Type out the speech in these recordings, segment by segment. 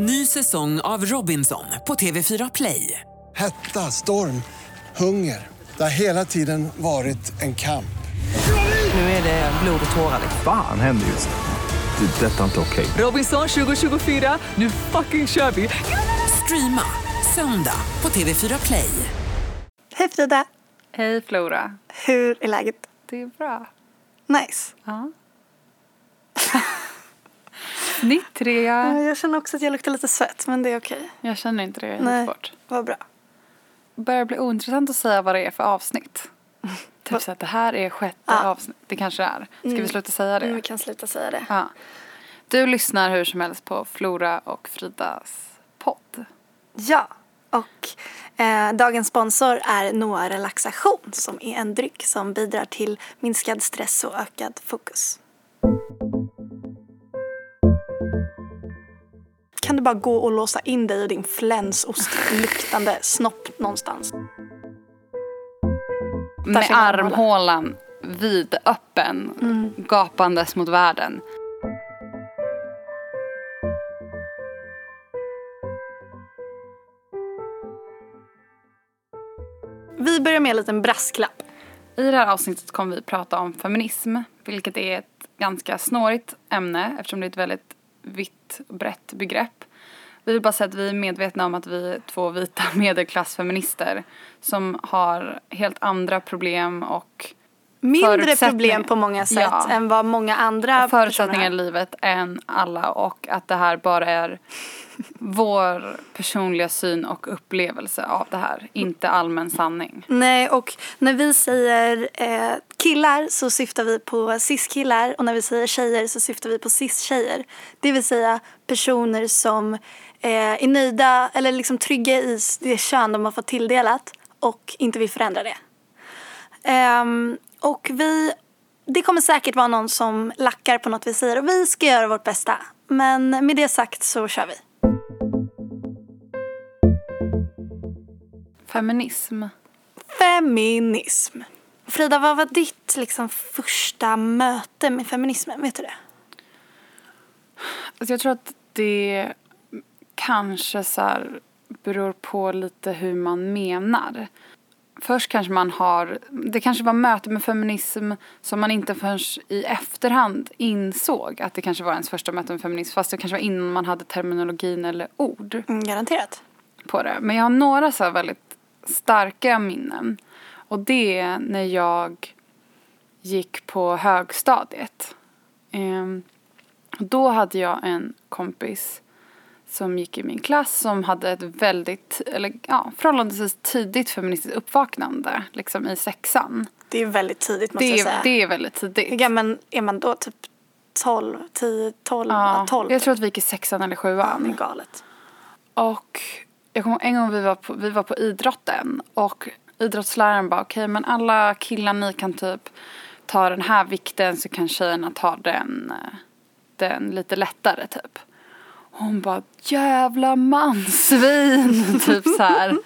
Ny säsong av Robinson på TV4 Play. Hetta, storm, hunger. Det har hela tiden varit en kamp. Nu är det blod och tårar. Fan händer just nu. Det. är Detta är inte okej. Robinson 2024, nu fucking kör vi! Streama söndag på TV4 Play. Hej Frida! Hej Flora. Hur är läget? Det är bra. Nice. Ja. Ja, Jag känner också att jag luktar lite svett, men det är okej. Jag känner inte det, jag är Nej. bort. Vad bra. börjar bli ointressant att säga vad det är för avsnitt. Typ så att det här är sjätte Ja. avsnitt. Det kanske det är. Ska vi sluta säga det? Mm, vi kan sluta säga det. Ja. Du lyssnar hur som helst på Flora och Fridas podd. Ja, och eh, dagens sponsor är Noa Relaxation som är en dryck som bidrar till minskad stress och ökad fokus. Kan du bara gå och låsa in dig i din flänsost luktande snopp någonstans? Med armhålan vidöppen, Mm. gapandes mot världen. Vi börjar med en liten brasklapp. I det här avsnittet kommer vi prata om feminism, vilket är ett ganska snårigt ämne eftersom det är ett väldigt vitt brett begrepp. Vi vill bara säga att vi är medvetna om att vi är två vita medelklassfeminister som har helt andra problem och Mindre problem på många sätt Ja. än vad många andra förutsättningar i livet än alla och att det här bara är vår personliga syn och upplevelse av det här, inte allmän sanning. Nej, och när vi säger eh, killar så syftar vi på cis-killar och när vi säger tjejer så syftar vi på cis-tjejer. Det vill säga personer som eh, är nöjda eller liksom trygga i det kön de har fått tilldelat och inte vill förändra det. Ehm, och vi, det kommer säkert vara någon som lackar på något vi säger och vi ska göra vårt bästa. Men med det sagt så kör vi. Feminism. Feminism. Frida, vad var ditt liksom, första möte med feminismen? Vet du det? Alltså jag tror att det kanske så beror på lite hur man menar. Först kanske man har, det kanske var möte med feminism som man inte förrän i efterhand insåg att det kanske var ens första möte med feminism fast det kanske var innan man hade terminologin eller ord Mm, garanterat. på det. Men jag har några så väldigt starka minnen. Och det är när jag gick på högstadiet. Ehm, då hade jag en kompis som gick i min klass som hade ett väldigt, eller ja, förhållandevis tidigt feministiskt uppvaknande, liksom i sexan. Det är väldigt tidigt måste Det jag säga. det är väldigt Hur tidigt. gammal är man då? Typ 12, 10, 12, Ja, ja, 12? jag tror att vi gick i sexan eller Det sjuan. är galet. Och jag kommer en gång vi var på, vi var på idrotten och idrottsläraren bara okej men alla killar ni kan typ ta den här vikten så kan tjejerna ta den, eh, den lite lättare typ. Hon bara jävla mansvin typ så här.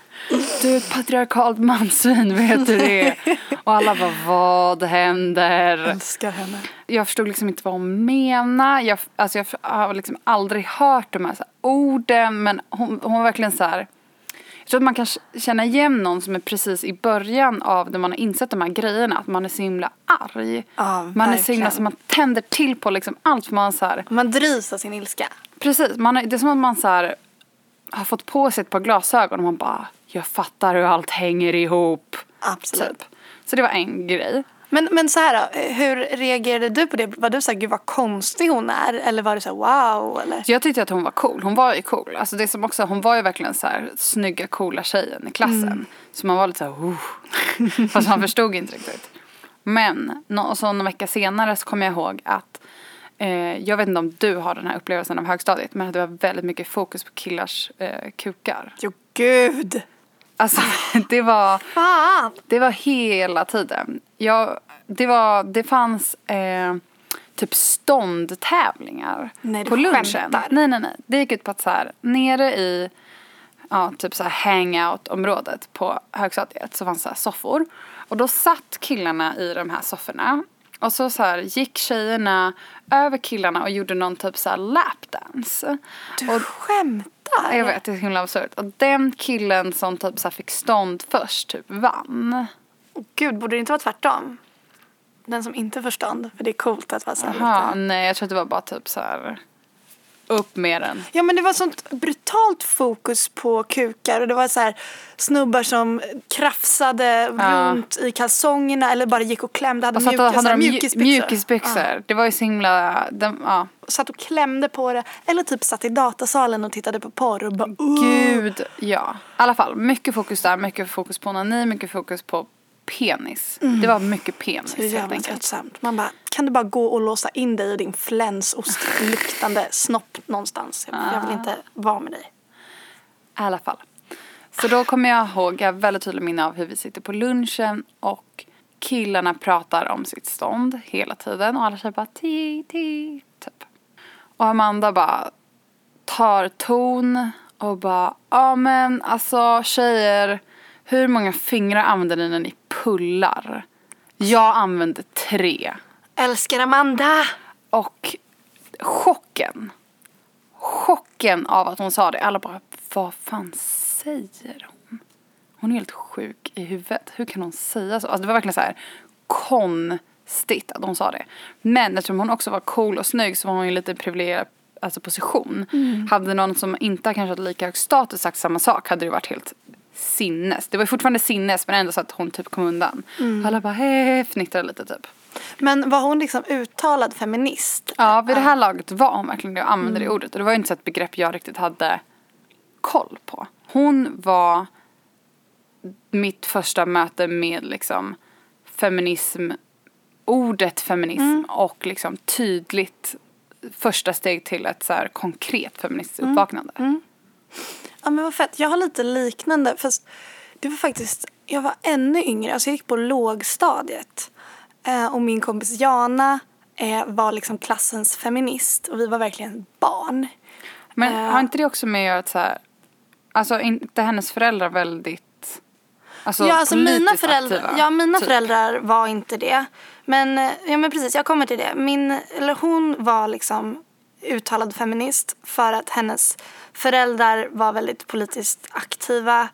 Du är ett patriarkalt mansvin vet du det? Och alla bara vad händer? Älskar henne. jag förstod liksom inte vad hon menade. Jag, alltså jag har liksom aldrig hört de här, så här orden men hon, hon var verkligen så här. Jag tror att man kan känna igen någon som är precis i början av när man har insett de här grejerna. Att man är så himla arg. Ja, man är så himla så man tänder till på liksom allt för man så här. Man drivs av sin ilska. Precis, man är, det är som att man så här har fått på sig ett par glasögon och man bara jag fattar hur allt hänger ihop. Absolut. Typ. Så det var en grej. Men, men så här då, hur reagerade du på det? Var du såhär, gud vad konstig hon är? Eller var du såhär, wow? Eller? Så jag tyckte att hon var cool. Hon var ju cool. Alltså det som också, hon var ju verkligen så här snygga, coola tjejen i klassen. Så man var lite så här, oh. Fast man förstod inte riktigt. Men, och så någon vecka senare så kommer jag ihåg att eh, jag vet inte om du har den här upplevelsen av högstadiet men att det var väldigt mycket fokus på killars eh, kukar. Jo gud! Alltså det var Fan! det var hela tiden. Jag, det, var, det fanns eh, typ ståndtävlingar Nej, på lunchen. skämtar. Nej, nej, nej. Det gick ut på att så här, nere i ja, typ så här hangout-området på högstadiet så fanns så här soffor. Och då satt killarna i de här sofforna Och så, så här, gick tjejerna över killarna och gjorde någon typ så här lapdance. Du Och skämtar? jag vet, det är så himla absurt. Och den killen som typ så fick stånd först typ vann. Gud, borde det inte vara tvärtom? Den som inte förstånd, för det är coolt att vara så här lite... nej jag tror att det var bara typ så här upp med den. Ja men det var sånt brutalt fokus på kukar och det var så här snubbar som krafsade runt i kalsongerna eller bara gick och klämde, hade Och mjuka, hade här, mjukisbyxor. mjukisbyxor. Det var ju så himla, de, ja. Satt och klämde på det eller typ satt i datasalen och tittade på porr och bara. Gud, ja. I alla fall, mycket fokus där, mycket fokus på onani, mycket fokus på penis. Det var mycket penis helt jävla tröttsamt. Man bara, kan du bara gå och låsa in dig i din flänsost luktande snopp någonstans? Jag, jag vill inte vara med dig. I alla fall. Så då kommer jag ihåg, jag har väldigt tydligt minne av hur vi sitter på lunchen och killarna pratar om sitt stånd hela tiden och alla tjejer bara ti, ti, typ. Och Amanda bara tar ton och bara, ja men alltså tjejer, hur många fingrar använder ni när ni pullar? Jag använder tre. Älskar Amanda! Och chocken. Chocken av att hon sa det. Alla bara, vad fan säger hon? Hon är helt sjuk i huvudet. Hur kan hon säga så? Alltså det var verkligen så här konstigt att hon sa det. Men eftersom hon också var cool och snygg så var hon ju lite privilegierad alltså position. Hade någon som inte kanske hade lika hög status sagt samma sak hade det varit helt sinnes. Det var fortfarande sinnes men ändå så att hon typ kom undan. Alla bara hej, fnittrade lite typ. Men var hon liksom uttalad feminist? Ja, vid det här laget var hon verkligen det och använde det ordet. Och det var ju inte så ett begrepp jag riktigt hade koll på. Hon var mitt första möte med liksom feminism, ordet feminism och liksom tydligt första steg till ett så konkret feministiskt uppvaknande. Ja men vad fett. Jag har lite liknande fast det var faktiskt, jag var ännu yngre, alltså jag gick på lågstadiet. Eh, och min kompis Jana eh, var liksom klassens feminist och vi var verkligen barn. Men Eh. har inte det också med att göra att så här, alltså inte hennes föräldrar väldigt Alltså, ja, alltså mina föräldrar, aktiva, ja, mina typ. föräldrar var inte det. Men, eh, ja, men precis, jag kommer till det. Min, eller hon var liksom uttalad feminist för att hennes föräldrar var väldigt politiskt aktiva,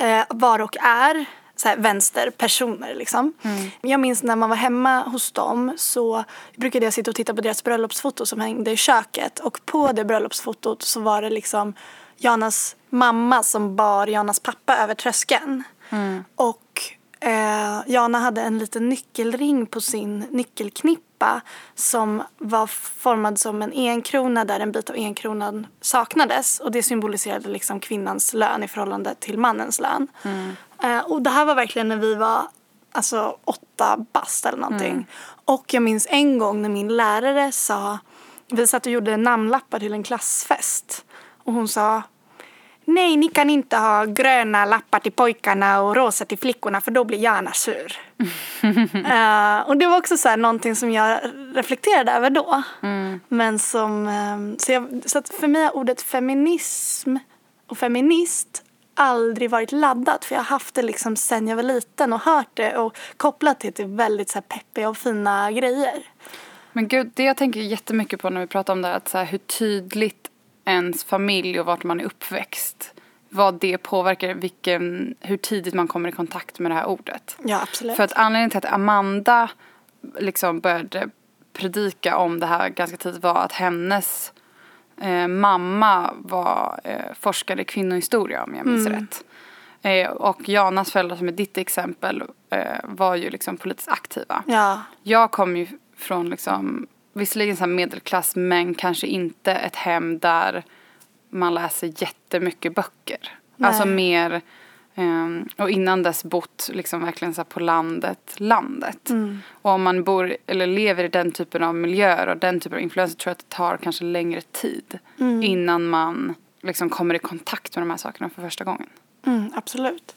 eh, var och är så här, vänsterpersoner. Liksom. Jag minns när man var hemma hos dem så brukade jag sitta och titta på deras bröllopsfoto som hängde i köket och på det bröllopsfotot så var det liksom Janas mamma som bar Janas pappa över tröskeln. Och eh, Jana hade en liten nyckelring på sin nyckelknippa som var formad som en enkrona där en bit av enkronan saknades. Och det symboliserade liksom kvinnans lön i förhållande till mannens lön. Eh, och det här var verkligen när vi var alltså åtta bast eller någonting. Och jag minns en gång när min lärare sa, vi satt och gjorde namnlappar till en klassfest. Och hon sa Nej, ni kan inte ha gröna lappar till pojkarna och rosa till flickorna för då blir Jana sur. Eh, och det var också så här någonting som jag reflekterade över då. Men som, ehm, så, jag, så för mig har ordet feminism och feminist aldrig varit laddat för jag har haft det liksom sen jag var liten och hört det och kopplat det till väldigt så här peppiga och fina grejer. Men gud, det jag tänker jättemycket på när vi pratar om det här, att så här, hur tydligt ens familj och vart man är uppväxt, vad det påverkar vilken, hur tidigt man kommer i kontakt med det här ordet. Ja, absolut. För att anledningen till att Amanda liksom började predika om det här ganska tidigt var att hennes eh, mamma var eh, forskare i kvinnohistoria om jag minns rätt. Eh, och Janas föräldrar som är ditt exempel eh, var ju liksom politiskt aktiva. Ja, Jag kom ju från liksom, visserligen så medelklass men kanske inte ett hem där man läser jättemycket böcker. Alltså mer, ehm, och innan dess bott liksom verkligen så på landet, landet. Och om man bor eller lever i den typen av miljöer och den typen av influenser tror jag att det tar kanske längre tid innan man liksom kommer i kontakt med de här sakerna för första gången. Mm, absolut.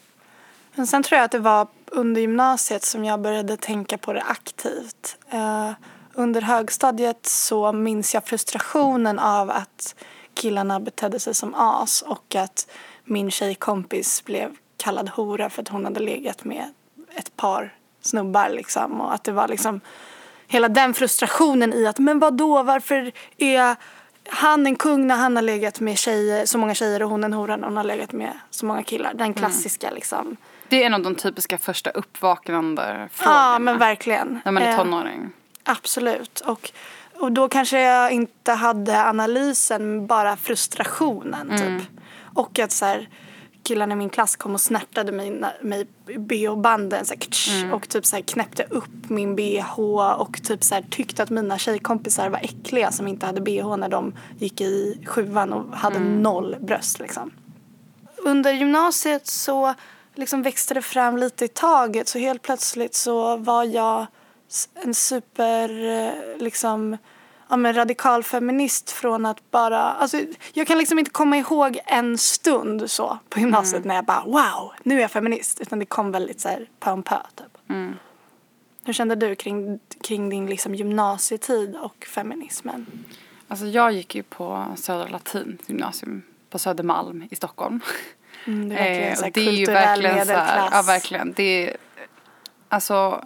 Men sen tror jag att det var under gymnasiet som jag började tänka på det aktivt. Eh, under högstadiet så minns jag frustrationen av att killarna betedde sig som as och att min tjejkompis blev kallad hora för att hon hade legat med ett par snubbar liksom och att det var liksom hela den frustrationen i att men vad då varför är han en kung när han har legat med tjejer, så många tjejer och hon en hora när hon har legat med så många killar. Den klassiska liksom. Det är en av de typiska första uppvaknande frågorna. Ja men verkligen. När man är Eh, tonåring. Absolut. Och, och då kanske jag inte hade analysen, bara frustrationen typ. Och att så här, killarna i min klass kom och snärtade mig, mig bh-banden ktsch, och typ så här, knäppte upp min bh och typ så här, tyckte att mina tjejkompisar var äckliga som inte hade bh när de gick i sjuan och hade noll bröst liksom. Under gymnasiet så liksom växte det fram lite i taget så helt plötsligt så var jag en super eh, liksom ja, men radikal feminist från att bara, alltså jag kan liksom inte komma ihåg en stund så på gymnasiet när jag bara wow, nu är jag feminist. Utan det kom väldigt så här pö om pö typ. Hur kände du kring, kring din liksom gymnasietid och feminismen? Alltså jag gick ju på Södra Latin gymnasium på Södermalm i Stockholm. Mm, det är verkligen Eh, så här det är ju verkligen så här, ja verkligen. Det är, alltså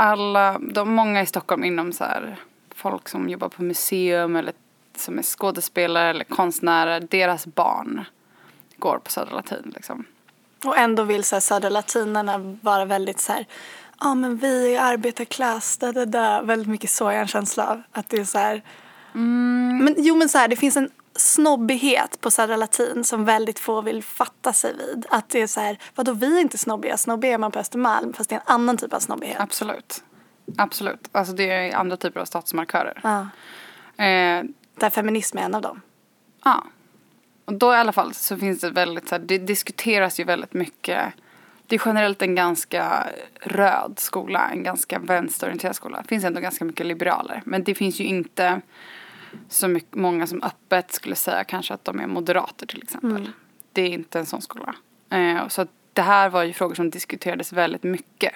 alla, de många i Stockholm inom så här, folk som jobbar på museum eller som är skådespelare eller konstnärer, deras barn går på Södra Latin liksom. Och ändå vill så här, södra latinerna vara väldigt så här, ja men vi är arbetarklass, da, da, da. Väldigt mycket så jag en känsla av. Att det är så här, men jo men så här, det finns en snobbighet på södra latin som väldigt få vill fatta sig vid. Att det är så här, vadå vi är inte snobbiga, snobbiga är man på Östermalm fast det är en annan typ av snobbighet. Absolut. Absolut. Alltså det är andra typer av statsmarkörer. Ja. Eh, Där feminism är en av dem. Ja. Och då i alla fall så finns det väldigt så här, det diskuteras ju väldigt mycket. Det är generellt en ganska röd skola, en ganska vänsterorienterad skola. Det finns ändå ganska mycket liberaler. Men det finns ju inte så mycket, många som öppet skulle säga kanske att de är moderater till exempel. Det är inte en sån skola. Eh, så att det här var ju frågor som diskuterades väldigt mycket.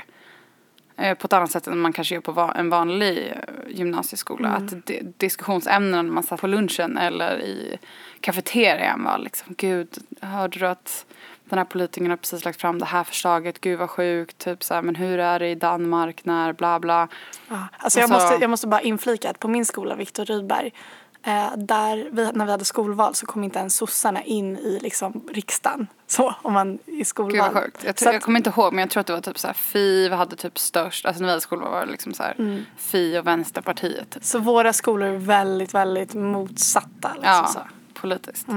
Eh, på ett annat sätt än man kanske gör på va- en vanlig eh, gymnasieskola. Att di- diskussionsämnena när man satt på lunchen eller i kafeterian var liksom Gud, hörde du att den här politikern har precis lagt fram det här förslaget, gud vad sjukt, typ så här, men hur är det i Danmark när bla bla. Ja. Alltså jag, Alltså- måste, jag måste bara inflika att på min skola, Viktor Rydberg, eh, där vi, när vi hade skolval så kom inte ens sossarna in i liksom, riksdagen. Så, om man i skolval. Gud vad sjukt. Jag, Så tror, att- jag kommer inte ihåg men jag tror att det var typ så här Fi hade typ störst, alltså när vi hade skolval var det liksom så här Mm. Fi och Vänsterpartiet. Typ. Så våra skolor är väldigt, väldigt motsatta. Liksom, Ja, så. politiskt.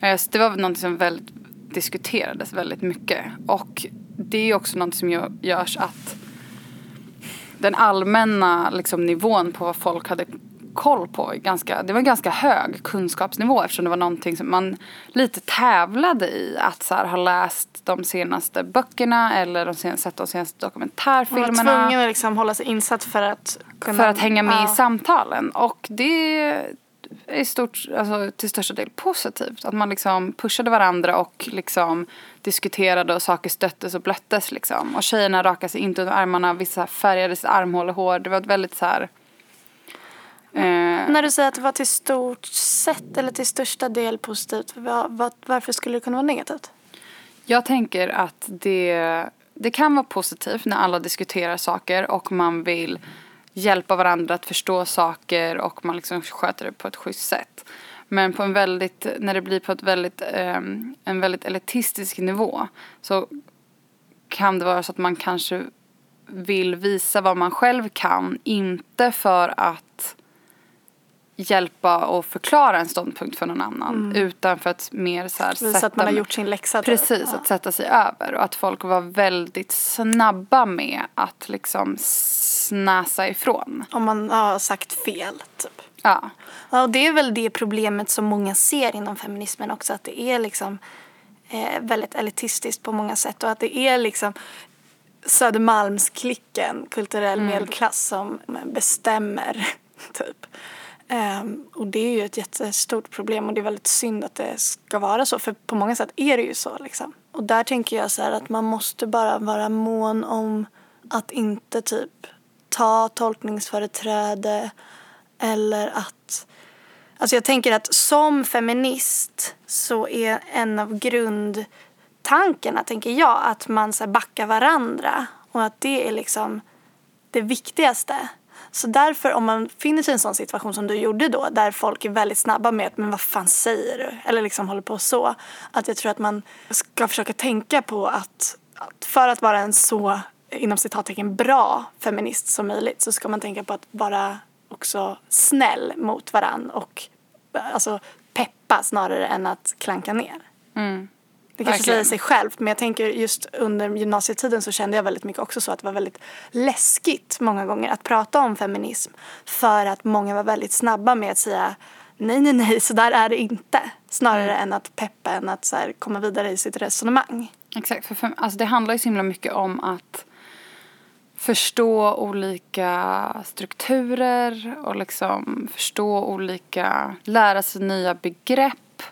Eh, Så det var något som väldigt diskuterades väldigt mycket. Och det är också något som gö- görs att den allmänna liksom, nivån på vad folk hade koll på. Ganska, det var en ganska hög kunskapsnivå eftersom det var någonting som man lite tävlade i. Att så här, ha läst de senaste böckerna eller de senaste, sett de senaste Man var dokumentärfilmerna. tvungen att liksom hålla sig insatt för att kunna... För att hänga med ja. i samtalen. Och det i stort, alltså, till största del positivt. Att man liksom pushade varandra och liksom diskuterade och saker stöttes och blöttes. Liksom. Och tjejerna rakade sig inte under armarna, vissa färgade sitt armhål och hår. Det var ett väldigt så här... Eh, När du säger att det var till stort sett eller till största del positivt, vad, vad, varför skulle det kunna vara negativt? Jag tänker att det, det kan vara positivt när alla diskuterar saker och man vill hjälpa varandra att förstå saker och man liksom sköter det på ett schysst sätt. Men på en väldigt, när det blir på ett väldigt, ehm, en väldigt elitistisk nivå så kan det vara så att man kanske vill visa vad man själv kan, inte för att hjälpa och förklara en ståndpunkt för någon annan utan för att mer så här Mm. Visa att man har gjort sin läxa. typ. Precis, att sätta sig över och att folk var väldigt snabba med att liksom snäsa ifrån. Om man har sagt fel, typ. Ja, Ja, och det är väl det problemet som många ser inom feminismen också, att det är liksom eh, väldigt elitistiskt på många sätt och att det är liksom Södermalmsklicken, kulturell medelklass, som bestämmer, typ. Ehm, och det är ju ett jättestort problem och det är väldigt synd att det ska vara så, för på många sätt är det ju så liksom. Och där tänker jag så här att man måste bara vara mån om att inte typ ta tolkningsföreträde eller att Alltså jag tänker att som feminist så är en av grundtankarna, tänker jag, att man så backar varandra och att det är liksom det viktigaste. Så därför om man finner sig i en sån situation som du gjorde då där folk är väldigt snabba med att men vad fan säger du? Eller liksom håller på så. Att jag tror att man ska försöka tänka på att, att för att vara en så inom citattecken bra feminist som möjligt så ska man tänka på att vara också snäll mot varann och alltså peppa snarare än att klanka ner. Det kanske Verkligen. säger sig självt men jag tänker just under gymnasietiden så kände jag väldigt mycket också så att det var väldigt läskigt många gånger att prata om feminism för att många var väldigt snabba med att säga nej, nej, nej, så där är det inte. Snarare än att peppa än att så här, komma vidare i sitt resonemang. Exakt, för, för alltså det handlar ju så himla mycket om att förstå olika strukturer och liksom förstå olika, lära sig nya begrepp.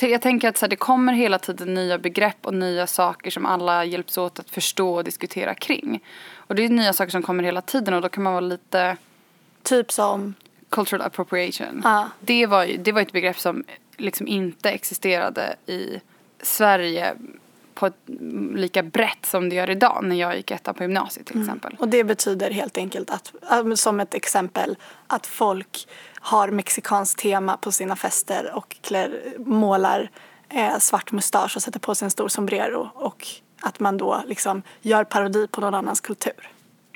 Jag tänker att så här, det kommer hela tiden nya begrepp och nya saker som alla hjälps åt att förstå och diskutera kring. Och det är nya saker som kommer hela tiden och då kan man vara lite Typ som, cultural appropriation. Ja. Det, var ju, det var ett begrepp som liksom inte existerade i Sverige på ett lika brett som det gör idag när jag gick etta på gymnasiet till exempel. och det betyder helt enkelt att, äh, som ett exempel, att folk har mexikanskt tema på sina fester och klär, målar eh, svart mustasch och sätter på sig en stor sombrero och att man då liksom gör parodi på någon annans kultur.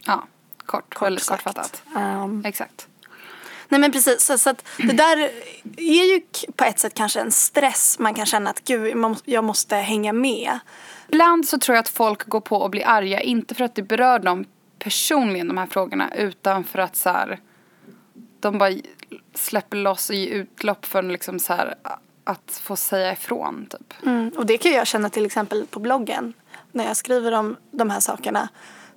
Ja, kort, väldigt sagt. kortfattat. Ehm, Exakt. Nej men precis, så, så det där är ju på ett sätt kanske en stress. Man kan känna att gud, jag måste hänga med. Ibland så tror jag att folk går på och blir arga, inte för att det berör dem personligen de här frågorna utan för att så här, de bara släpper loss och ger utlopp för liksom så här, att få säga ifrån typ. Mm, och det kan jag känna till exempel på bloggen. När jag skriver om de här sakerna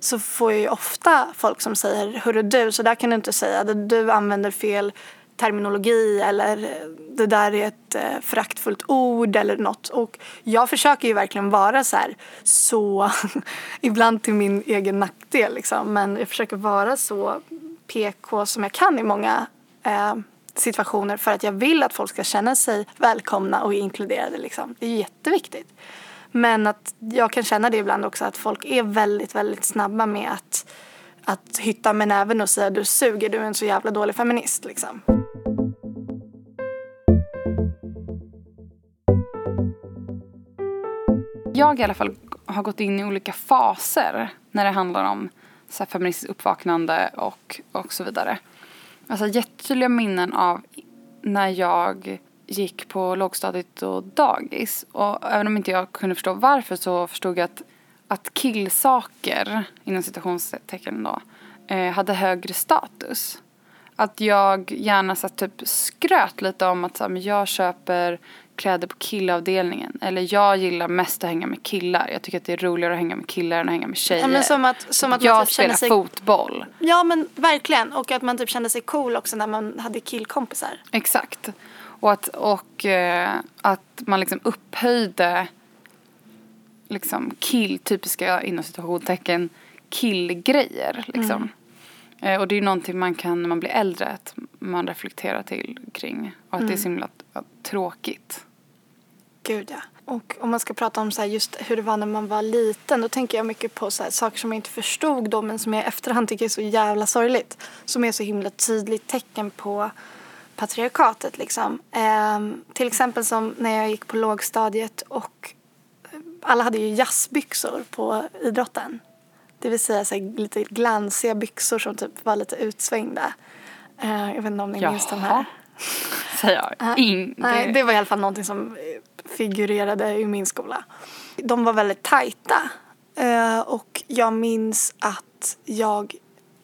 så får jag ju ofta folk som säger Hörru du, så där kan du inte säga. Du använder fel terminologi eller det där är ett eh, föraktfullt ord eller något. Och jag försöker ju verkligen vara så här så, ibland till min egen nackdel liksom. Men jag försöker vara så PK som jag kan i många eh, situationer för att jag vill att folk ska känna sig välkomna och inkluderade. Liksom. Det är jätteviktigt. Men att jag kan känna det ibland också att folk är väldigt, väldigt snabba med att, att hytta med näven och säga du suger, du är en så jävla dålig feminist. Liksom. Jag i alla fall har gått in i olika faser när det handlar om så här feministiskt uppvaknande och, och så vidare. Alltså jättetydliga minnen av när jag gick på lågstadiet och dagis. Och även om inte jag kunde förstå varför så förstod jag att, att killsaker, inom citationstecken då, eh, hade högre status. Att jag gärna så typ skröt lite om att så men jag köper kläder på killavdelningen. Eller jag gillar mest att hänga med killar. Jag tycker att det är roligare att hänga med killar än att hänga med tjejer. Ja, men som att, som att man jag typ spelar sig... fotboll. Ja men verkligen. Och att man typ kände sig cool också när man hade killkompisar. Exakt. Och att, och, eh, att man liksom upphöjde liksom kill, typiska inom situationstecken killgrejer. Liksom. Eh, och det är ju någonting man kan när man blir äldre att man reflekterar till kring. Och att det är så himla t- tråkigt. Gud ja. Och om man ska prata om så just hur det var när man var liten då tänker jag mycket på så saker som jag inte förstod då men som jag i efterhand tycker är så jävla sorgligt. Som är så himla tydligt tecken på patriarkatet liksom. Ehm, till exempel som när jag gick på lågstadiet och alla hade ju jazzbyxor på idrotten. Det vill säga så här, lite glansiga byxor som typ var lite utsvängda. Eh, jag vet inte om ni minns de här. Jaha. Säger jag. In, Nej, det var i alla fall någonting som eh, figurerade i min skola. De var väldigt tajta. Eh, och jag minns att jag,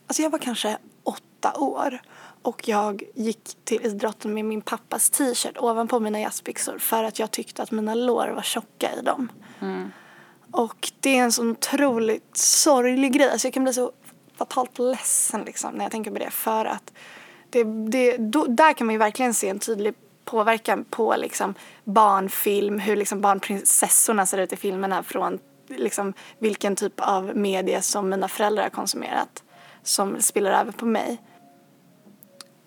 alltså jag var kanske åtta år. Och jag gick till idrotten med min pappas t-shirt ovanpå mina jazzbyxor för att jag tyckte att mina lår var tjocka i dem. Och det är en sån otroligt sorglig grej. Alltså jag kan bli så fatalt ledsen liksom när jag tänker på det. För att det, det, då, där kan man ju verkligen se en tydlig påverkan på liksom barnfilm, hur liksom barnprinsessorna ser ut i filmerna från liksom vilken typ av media som mina föräldrar har konsumerat som spiller över på mig.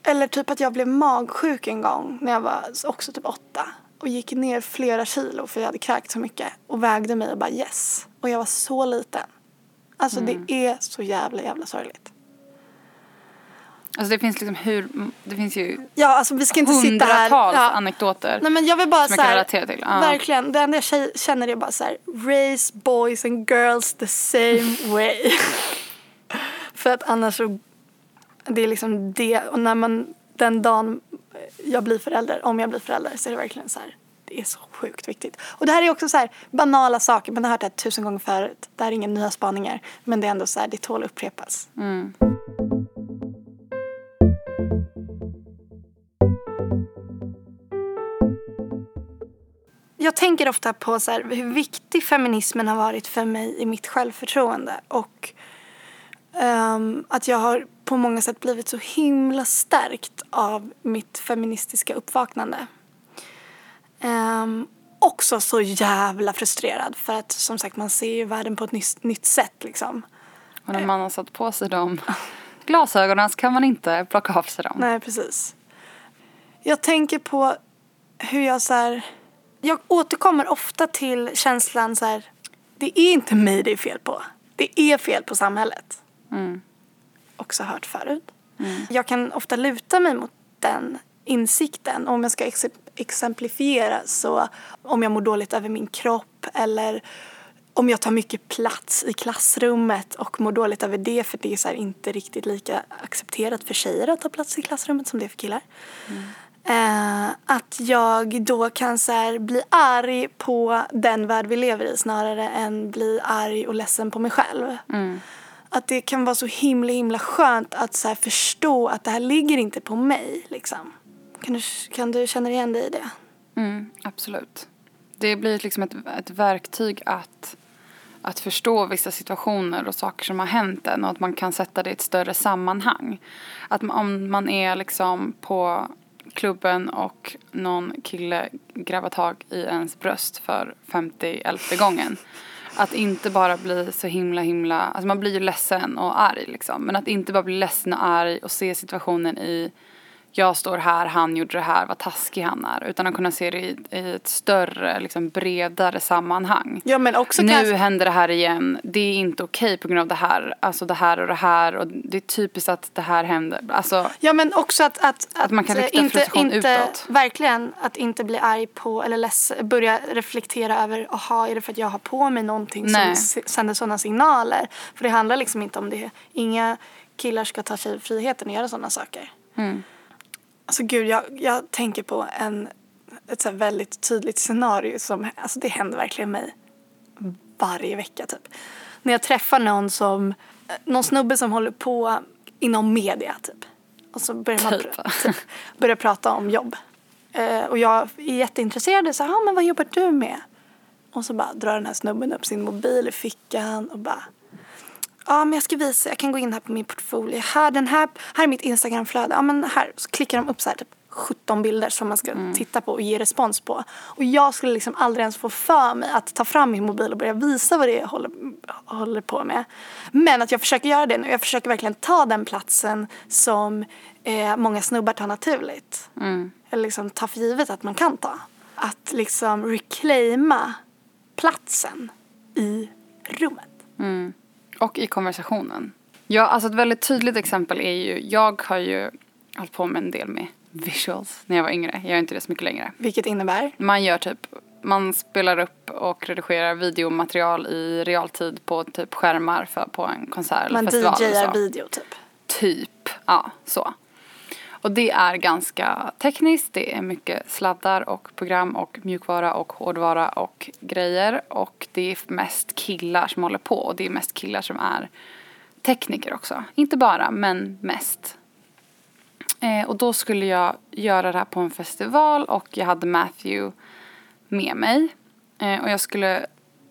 Eller typ att jag blev magsjuk en gång när jag var också typ åtta och gick ner flera kilo för jag hade kräkt så mycket och vägde mig och bara yes. Och jag var så liten. Alltså det är så jävla jävla sorgligt. Alltså det finns liksom hur, det finns ju Ja, alltså vi ska inte sitta här. Ja. anekdoter. Nej men jag vill bara Som så här, till, ja. Verkligen, det enda jag känner är bara så här, raise boys and girls the same way. För att annars så, det är liksom det, och när man, den dagen jag blir förälder, om jag blir förälder så är det verkligen så här, det är så sjukt viktigt. Och det här är också så här banala saker, men jag har hört det här tusen gånger förut. Det här är inga nya spaningar, men det är ändå så här, det tål att upprepas. Jag tänker ofta på så här, hur viktig feminismen har varit för mig i mitt självförtroende. Och ehm, att jag har på många sätt blivit så himla stärkt av mitt feministiska uppvaknande. Um, också så jävla frustrerad för att som sagt man ser ju världen på ett nytt, nytt sätt liksom. Och när man har satt på sig de glasögonen så kan man inte plocka av sig dem. Nej, precis. Jag tänker på hur jag så här... Jag återkommer ofta till känslan så här... Det är inte mig det är fel på. Det är fel på samhället. Också hört förut. Jag kan ofta luta mig mot den insikten. Om jag ska ex- exemplifiera så om jag mår dåligt över min kropp eller om jag tar mycket plats i klassrummet och mår dåligt över det för det är inte riktigt lika accepterat för tjejer att ta plats i klassrummet som det är för killar. Eh, att jag då kan så bli arg på den värld vi lever i snarare än bli arg och ledsen på mig själv. Att det kan vara så himla himla skönt att så här förstå att det här ligger inte på mig. Liksom. Kan, du, kan du känna igen dig i det? Mm, absolut. Det blir liksom ett, ett verktyg att, att förstå vissa situationer och saker som har hänt en och att man kan sätta det i ett större sammanhang. Att man, om man är liksom på klubben och någon kille grabbar tag i ens bröst för 50 gången. Att inte bara bli så himla himla, alltså man blir ju ledsen och arg liksom. Men att inte bara bli ledsen och arg och se situationen i jag står här, han gjorde det här, vad taskig han är. Utan att kunna se det i, i ett större, liksom bredare sammanhang. Ja, men också nu kanske- händer det här igen, det är inte okej på grund av det här, alltså det här och det här och det är typiskt att det här händer. Alltså, Ja men också att, att, att, man kan eh, rikta inte, frustration inte, utåt. Verkligen att inte bli arg på eller leds, börja reflektera över aha är det för att jag har på mig någonting Nej. som sänder sådana signaler. För det handlar liksom inte om det. Inga killar ska ta sig friheten och göra sådana saker. Mm. Alltså gud jag, jag tänker på en, ett så här väldigt tydligt scenario som alltså det händer verkligen mig varje vecka typ. När jag träffar någon som, någon snubbe som håller på inom media typ. Och så börjar man Typ. pr- typ, börjar prata om jobb. Eh, och jag är jätteintresserad. Så, ah, men vad jobbar du med? Och så bara drar den här snubben upp sin mobil i fickan och bara Ja, men jag ska visa. Jag kan gå in här på min portfolio. Här, den här, här är mitt Instagramflöde. Ja, men här. Så klickar de upp så här typ 17 bilder som man ska titta på och ge respons på. Och jag skulle liksom aldrig ens få för mig att ta fram min mobil och börja visa vad det är jag håller, håller på med. Men att jag försöker göra det nu. Jag försöker verkligen ta den platsen som eh, många snubbar tar naturligt. Eller liksom ta för givet att man kan ta. Att liksom reclaima platsen i rummet. Och i konversationen. Ja, alltså ett väldigt tydligt exempel är ju, jag har ju hållit på med en del med visuals när jag var yngre. Jag gör inte det så mycket längre. Vilket innebär Man gör typ, man spelar upp och redigerar videomaterial i realtid på typ skärmar för, på en konsert eller man festival. eller DJar video typ. Typ, ja så. Och det är ganska tekniskt, det är mycket sladdar och program och mjukvara och hårdvara och grejer. Och det är mest killar som håller på och det är mest killar som är tekniker också. Inte bara, men mest. Eh, och då skulle jag göra det här på en festival och jag hade Matthew med mig. Eh, och jag skulle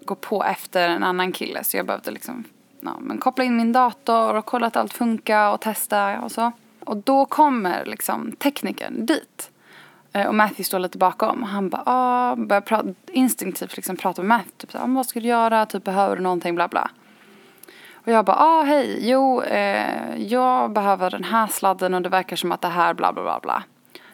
gå på efter en annan kille så jag behövde liksom ja, men koppla in min dator och kolla att allt funkar och testa och så. Och då kommer liksom teknikern dit. Eh, och Matthew står lite bakom och han bara, ah, börjar pra- instinktivt liksom prata med Matthew. Typ, så, ah, vad ska du göra? Typ, behöver du någonting? Bla bla. Och jag bara, ah hej, jo, eh, jag behöver den här sladden och det verkar som att det här bla bla bla bla.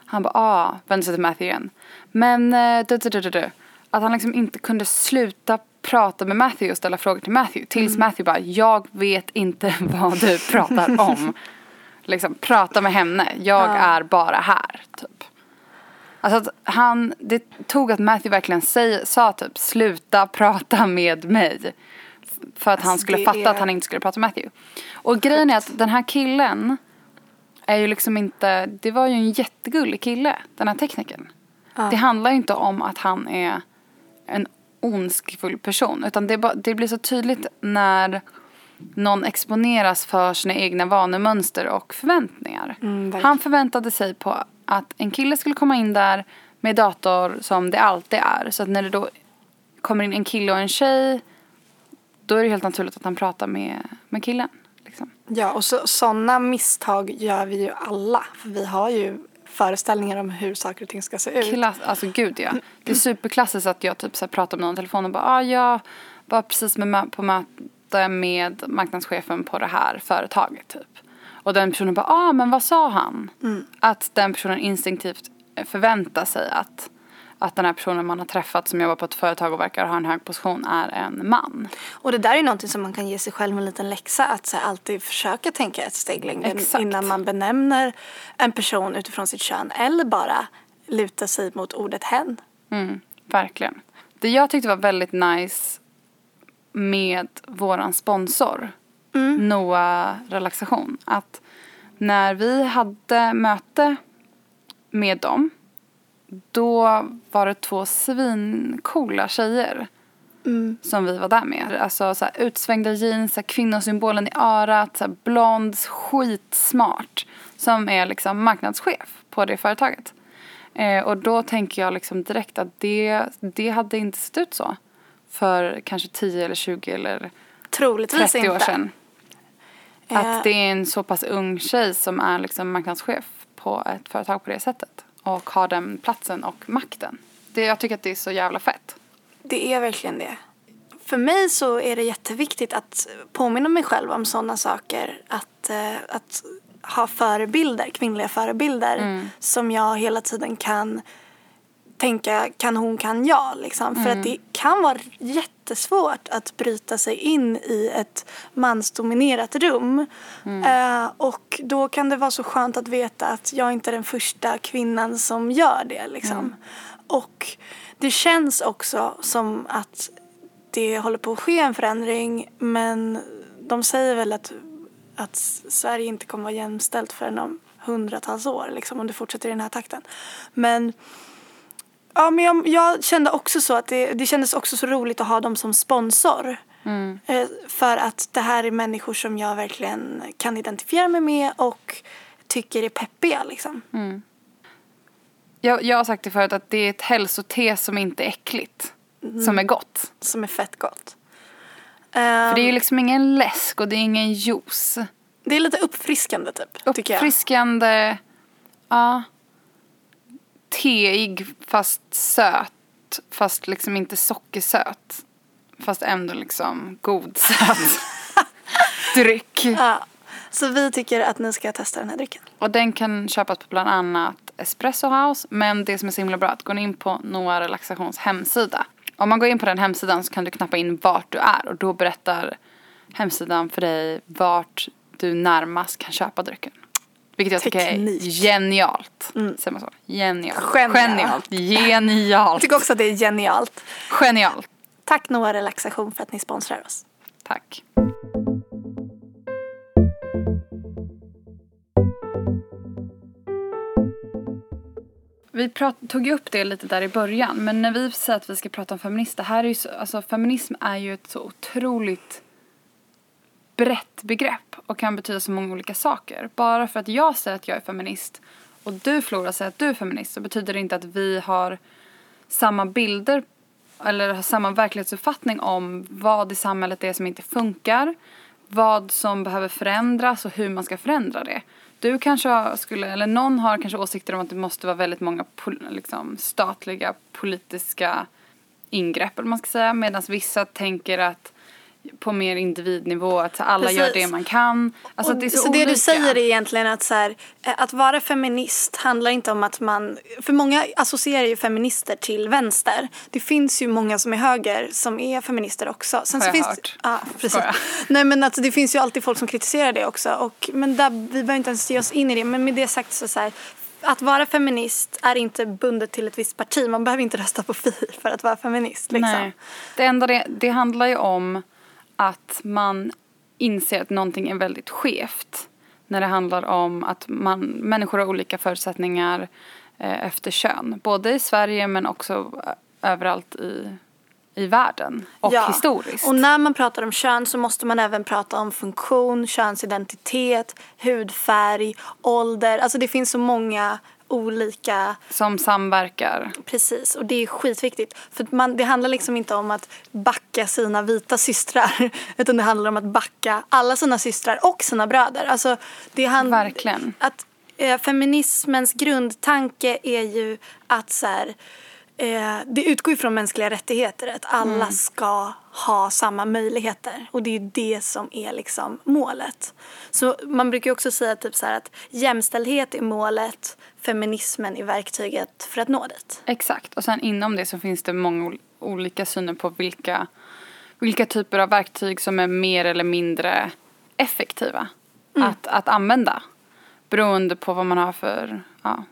Han bara, ah, vänder sig till Matthew igen. Men, eh, du, du, du, du. Att han liksom inte kunde sluta prata med Matthew och ställa frågor till Matthew. Tills Matthew bara, jag vet inte vad du pratar om. Liksom, prata med henne. Jag är bara här. Typ. Alltså att han, det tog att Matthew verkligen säg, sa typ sluta prata med mig. För att han Alltså, skulle det fatta är- att han inte skulle prata med Matthew. Och grejen är att den här killen är ju liksom inte, det var ju en jättegullig kille, den här teknikern. Det handlar ju inte om att han är en ondskefull person. Utan det, det blir så tydligt när någon exponeras för sina egna vanemönster och förväntningar. verkligen. Han förväntade sig på att en kille skulle komma in där med dator som det alltid är. Så att när det då kommer in en kille och en tjej då är det helt naturligt att han pratar med, med killen. Liksom. Ja, och så, sådana misstag gör vi ju alla. För vi har ju föreställningar om hur saker och ting ska se ut. Klass, alltså gud ja. Det är superklassiskt att jag typ så pratar med någon i telefon och bara ah, jag var precis med, på möte med marknadschefen på det här företaget typ. Och den personen bara ah men vad sa han? Att den personen instinktivt förväntar sig att att den här personen man har träffat som jobbar på ett företag och verkar ha en hög position är en man. Och det där är någonting som man kan ge sig själv en liten läxa. Att så här, alltid försöka tänka ett steg längre Exakt. innan man benämner en person utifrån sitt kön. Eller bara luta sig mot ordet hen. Mm, verkligen. Det jag tyckte var väldigt nice med våran sponsor, Noah Relaxation, att när vi hade möte med dem, då var det två svincoola tjejer som vi var där med. Alltså så här, utsvängda jeans, så här, kvinnosymbolen i örat, så här, blond, skitsmart. Som är liksom marknadschef på det företaget. Eh, och då tänker jag liksom direkt att det, det hade inte sett ut så. För kanske 10 eller 20 eller Troligtvis 30 år inte. sedan. Eh. Att det är en så pass ung tjej som är liksom marknadschef på ett företag på det sättet. Och har den platsen och makten. Det, jag tycker att det är så jävla fett. Det är verkligen det. För mig så är det jätteviktigt att påminna mig själv om sådana saker. Att, eh, att ha förebilder, kvinnliga förebilder som jag hela tiden kan tänka kan hon, kan jag. Liksom. För att det kan vara jättesvårt att bryta sig in i ett mansdominerat rum. Eh, och då kan det vara så skönt att veta att jag inte är den första kvinnan som gör det. Liksom. Och det känns också som att det håller på att ske en förändring men de säger väl att, att Sverige inte kommer vara jämställt förrän om hundratals år liksom, om det fortsätter i den här takten. Men Ja, men jag, jag kände också så att det, det kändes också så roligt att ha dem som sponsor. Eh, för att det här är människor som jag verkligen kan identifiera mig med och tycker är peppiga liksom. Jag, jag har sagt det förut att det är ett hälsote som inte är äckligt. Som är gott. Som är fett gott. För det är ju liksom ingen läsk och det är ingen juice. Det är lite uppfriskande typ. Uppfriskande, ja. Teig fast söt. Fast liksom inte sockersöt. Fast ändå liksom god söt. Dryck. Ja. Så vi tycker att ni ska testa den här drycken. Och den kan köpas på bland annat Espresso House. Men det som är så himla bra är att gå in på Noah Relaxations hemsida. Om man går in på den hemsidan så kan du knappa in vart du är. Och då berättar hemsidan för dig vart du närmast kan köpa drycken. Vilket jag tycker är Teknik. genialt. Säger man så? Genialt. Genialt. Genialt. Genialt. Jag tycker också att det är genialt. Genialt. Tack Noah Relaxation för att ni sponsrar oss. Tack. Vi prat, tog ju upp det lite där i början, men när vi säger att vi ska prata om feminism, det här är ju så, alltså feminism är ju ett så otroligt brett begrepp och kan betyda så många olika saker. Bara för att jag säger att jag är feminist och du Flora säger att du är feminist så betyder det inte att vi har samma bilder eller har samma verklighetsuppfattning om vad i samhället det är som inte funkar, vad som behöver förändras och hur man ska förändra det. Du kanske skulle, eller någon har kanske åsikter om att det måste vara väldigt många pol, liksom, statliga politiska ingrepp eller vad man ska säga medan vissa tänker att på mer individnivå, att alla gör Precis. det man kan. Alltså det så, så det du säger är egentligen att så här, eh, att vara feminist handlar inte om att man, för många associerar ju feminister till vänster. Det finns ju många som är höger som är feminister också. Sen Har jag finns hört. Ja, precis. Nej men alltså det finns ju alltid folk som kritiserar det också. Och, men där, vi behöver inte ens ge oss in i det. Men med det sagt så, så här, att vara feminist är inte bundet till ett visst parti. Man behöver inte rösta på Fi för att vara feminist. Liksom. Nej. Det enda det, det handlar ju om att man inser att någonting är väldigt skevt. När det handlar om att man, människor har olika förutsättningar eh, efter kön. Både i Sverige men också eh, överallt i, i världen. Och Ja. historiskt. Och när man pratar om kön så måste man även prata om funktion, könsidentitet, hudfärg, ålder. Alltså det finns så många olika Som samverkar. Precis, och det är skitviktigt. För man, det handlar liksom inte om att backa sina vita systrar utan det handlar om att backa alla sina systrar och sina bröder. Alltså, det hand- Verkligen. Att, eh, feminismens grundtanke är ju att så här, eh, det utgår ju från mänskliga rättigheter, att alla Mm. ska ha samma möjligheter. Och det är ju det som är liksom målet. Så man brukar ju också säga typ så att jämställdhet är målet, feminismen är verktyget för att nå dit. Exakt. Och sen inom det så finns det många ol- olika syner på vilka, vilka typer av verktyg som är mer eller mindre effektiva Mm. att, att använda. Beroende på vad man har för ja,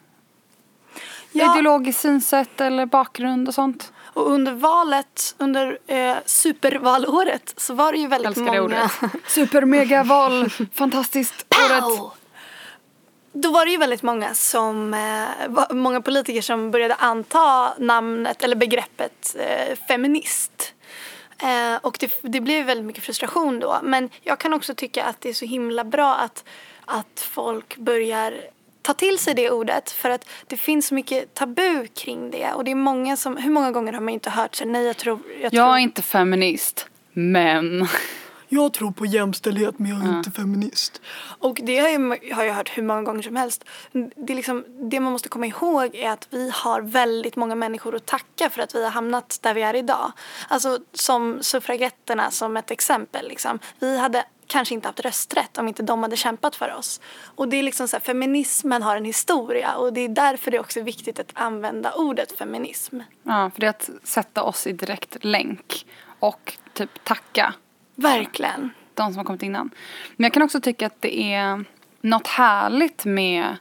Ja. ideologiskt synsätt eller bakgrund och sånt. Och under valet, under eh, supervalåret så var det ju väldigt Älskar många... ordet. Super mega val, fantastiskt året. Pow! Då var det ju väldigt många som, eh, många politiker som började anta namnet eller begreppet eh, feminist. Eh, och det, det blev väldigt mycket frustration då. Men jag kan också tycka att det är så himla bra att, att folk börjar ta till sig det ordet för att det finns så mycket tabu kring det och det är många som, hur många gånger har man inte hört sig nej jag tror, jag tror Jag är inte feminist, men jag tror på jämställdhet men jag är inte feminist. Och det har jag, har jag hört hur många gånger som helst. Det, är liksom, det man måste komma ihåg är att vi har väldigt många människor att tacka för att vi har hamnat där vi är idag. Alltså som suffragetterna som ett exempel. Liksom. Vi hade kanske inte haft rösträtt om inte de hade kämpat för oss. Och det är liksom så här, feminismen har en historia och det är därför det också är viktigt att använda ordet feminism. ja, för det är att sätta oss i direkt länk och typ tacka Verkligen. de som har kommit innan. Men jag kan också tycka att det är något härligt med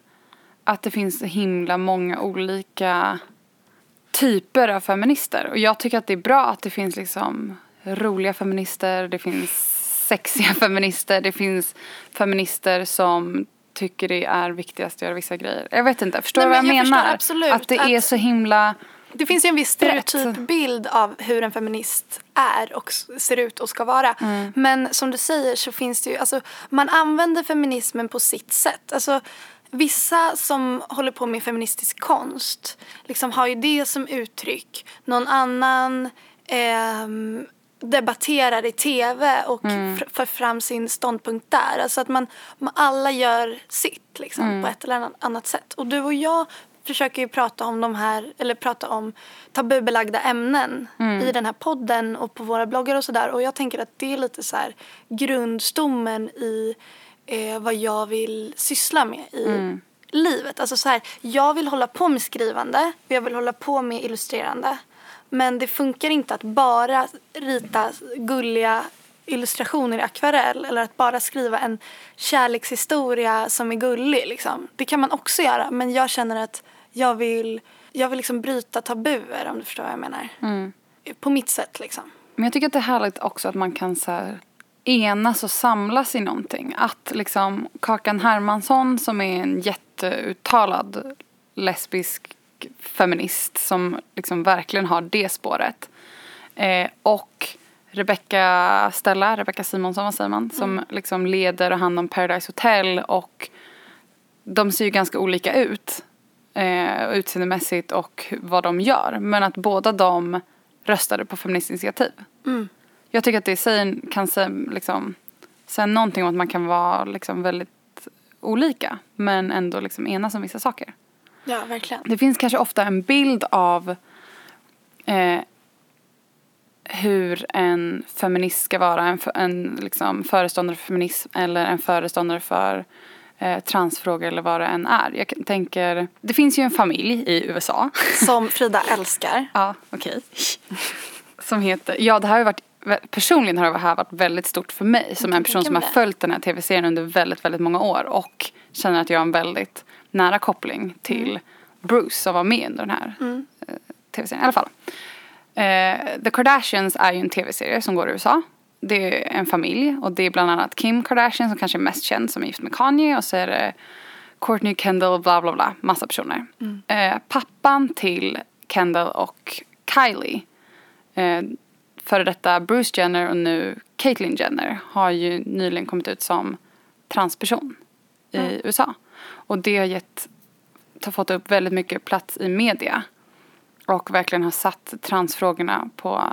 att det finns så himla många olika typer av feminister. Och jag tycker att det är bra att det finns liksom roliga feminister, det finns sexiga feminister, det finns feminister som tycker det är viktigast att göra vissa grejer. Jag vet inte, förstår du vad jag, jag menar? absolut att det är att- så himla... Det finns ju en viss Brett. stereotypbild av hur en feminist är och ser ut och ska vara. Mm. Men som du säger så finns det ju, alltså man använder feminismen på sitt sätt. Alltså vissa som håller på med feministisk konst liksom har ju det som uttryck. Någon annan ehm, debatterar i tv och Mm. för fram sin ståndpunkt där. Alltså att man, alla gör sitt liksom Mm. på ett eller annat- sätt. Och du och jag försöker ju prata om de här, eller prata om tabubelagda ämnen i den här podden och på våra bloggar och sådär. Och jag tänker att det är lite så här grundstommen i eh, vad jag vill syssla med i livet. Alltså så här, jag vill hålla på med skrivande och jag vill hålla på med illustrerande. Men det funkar inte att bara rita gulliga illustrationer i akvarell eller att bara skriva en kärlekshistoria som är gullig. Liksom. Det kan man också göra men jag känner att jag vill, jag vill liksom bryta tabuer om du förstår vad jag menar. På mitt sätt liksom. Men jag tycker att det är härligt också att man kan så här enas och samlas i någonting. Att liksom Kakan Hermansson som är en jätteuttalad lesbisk feminist som liksom verkligen har det spåret. Eh, och Rebecca Stella, Rebecca Simonsson, vad säger man? Som liksom leder och hand om Paradise Hotel och de ser ju ganska olika ut. Eh, utseendemässigt och vad de gör. Men att båda de röstade på Feministiskt initiativ. Jag tycker att det sig kan säga, liksom, säga någonting om att man kan vara liksom väldigt olika. Men ändå liksom enas om vissa saker. Ja, verkligen. Det finns kanske ofta en bild av eh, hur en feminist ska vara, en, en liksom föreståndare för feminism eller en föreståndare för eh, transfrågor eller vad det än är. Jag tänker, det finns ju en familj i USA. Som Frida älskar. ja, okej. Som heter, ja det här har ju varit, personligen har det här varit väldigt stort för mig som en person som har följt den här tv-serien under väldigt, väldigt många år och känner att jag har en väldigt nära koppling till Mm. Bruce som var med under den här eh, tv-serien. I alla fall. Eh, The Kardashians är ju en tv-serie som går i USA. Det är en familj och det är bland annat Kim Kardashian som kanske är mest känd som är gift med Kanye och så är det Kourtney Kendall, bla bla bla, massa personer. Eh, pappan till Kendall och Kylie, före detta Bruce Jenner och nu Caitlyn Jenner har ju nyligen kommit ut som transperson i USA. Och det har gett, har fått upp väldigt mycket plats i media och verkligen har satt transfrågorna på,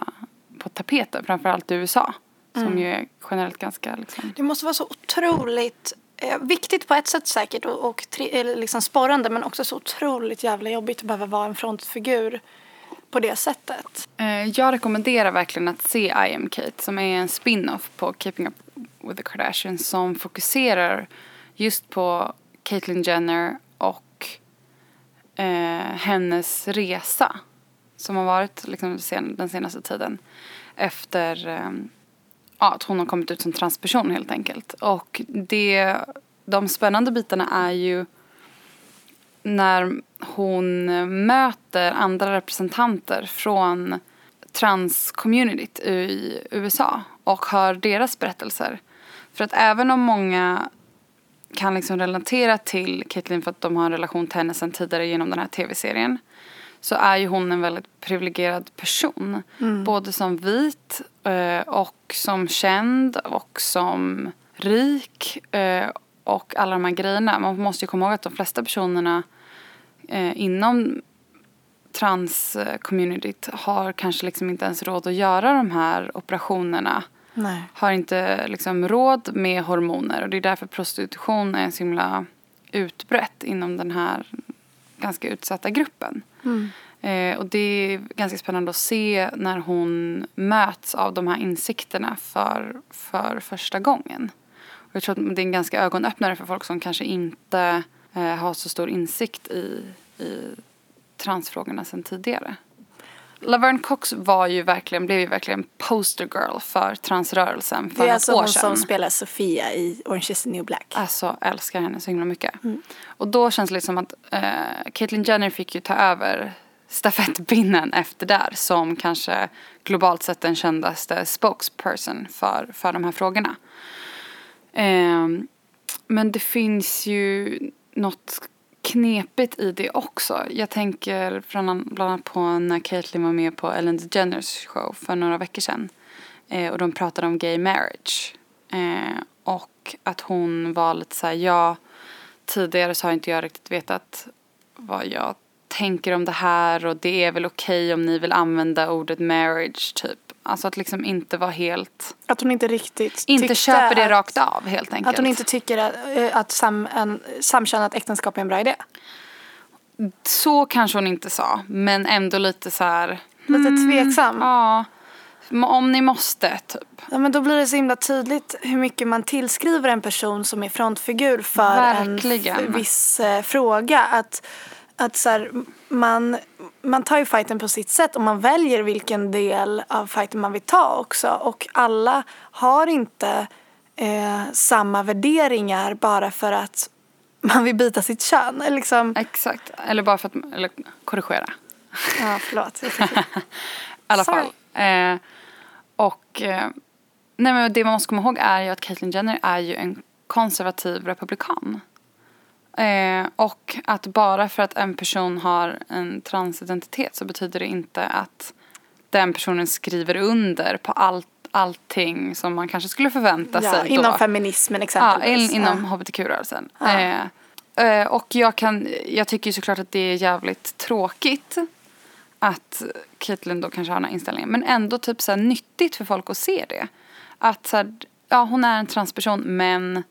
på tapeten, framförallt i USA. Som ju är generellt ganska liksom, Det måste vara så otroligt eh, viktigt på ett sätt säkert och, och tri, eller liksom sporrande men också så otroligt jävla jobbigt att behöva vara en frontfigur på det sättet. Eh, Jag rekommenderar verkligen att se I am Kate som är en spin-off på Keeping Up with the Kardashians som fokuserar just på Caitlyn Jenner och eh, hennes resa som har varit liksom sen, den senaste tiden efter eh, ja, att hon har kommit ut som transperson helt enkelt. Och det, de spännande bitarna är ju när hon möter andra representanter från transcommunityt i USA och hör deras berättelser. För att även om många kan liksom relatera till Caitlyn för att de har en relation till henne sedan tidigare genom den här tv-serien så är ju hon en väldigt privilegierad person. Både som vit eh, och som känd och som rik eh, och alla de här grejerna. Man måste ju komma ihåg att de flesta personerna eh, inom trans-communityt har kanske liksom inte ens råd att göra de här operationerna. Nej. Har inte liksom råd med hormoner och det är därför prostitution är så himla utbrett inom den här ganska utsatta gruppen. Eh, och det är ganska spännande att se när hon möts av de här insikterna för, för första gången. Och jag tror att det är en ganska ögonöppnare för folk som kanske inte eh, har så stor insikt i, i transfrågorna sedan tidigare. Laverne Cox var ju verkligen, blev ju verkligen poster girl för transrörelsen för Det är alltså hon sedan. som spelar Sofia i Orange is the new black. Alltså älskar henne så himla mycket. Och då känns det liksom att eh, Caitlyn Jenner fick ju ta över stafettpinnen efter där som kanske globalt sett den kändaste spokesperson för, för de här frågorna. Ehm, men det finns ju något knepigt i det också. Jag tänker bland bland annat på när Caitlyn var med på Ellen DeGeneres show för några veckor sedan. Eh, och de pratade om gay marriage. Eh, och att hon var lite såhär, ja, tidigare så har inte jag riktigt vetat vad jag tänker om det här och det är väl okej om ni vill använda ordet marriage typ. Alltså att liksom inte vara helt, Att hon inte riktigt inte köper det att, rakt av helt enkelt. Att hon inte tycker att, eh, att sam, en, samkönat äktenskap är en bra idé. Så kanske hon inte sa, men ändå lite så här, Lite tveksam. ja, om ni måste typ. Ja, men då blir det så himla tydligt hur mycket man tillskriver en person som är frontfigur för Verkligen. en viss eh, fråga. Att, att så här, man, man tar ju fighten på sitt sätt och man väljer vilken del av fighten man vill ta också. Och alla har inte eh, samma värderingar bara för att man vill byta sitt kön. Liksom, Exakt, eller bara för att, eller korrigera. ja, förlåt. I alla fall. Eh, och eh, nej men det man måste komma ihåg är ju att Caitlyn Jenner är ju en konservativ republikan. Eh, och att bara för att en person har en transidentitet så betyder det inte att den personen skriver under på allt, allting som man kanske skulle förvänta ja, sig inom då. feminismen Ja, exempelvis. in, inom Ja. hbtq-rörelsen. Ja. Eh, eh, och jag, kan, jag tycker ju såklart att det är jävligt tråkigt att Caitlyn då kanske har den här inställningen. Men ändå typ så nyttigt för folk att se det. Att så här, ja hon är en transperson men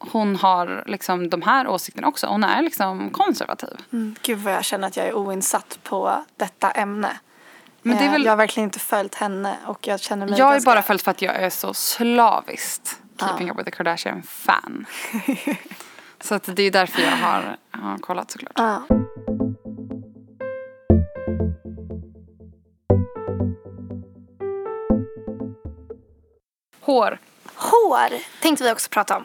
hon har liksom de här åsikterna också. Hon är liksom konservativ. Mm, Gud vad jag känner att jag är oinsatt på detta ämne. Men det är Eh, väl- Jag har verkligen inte följt henne och jag känner mig Jag är ganska... bara följt för att jag är så slaviskt Keeping Ja. Up With The Kardashian-fan. så att det är därför jag har, har kollat såklart. Ja. Hår. Hår tänkte vi också prata om.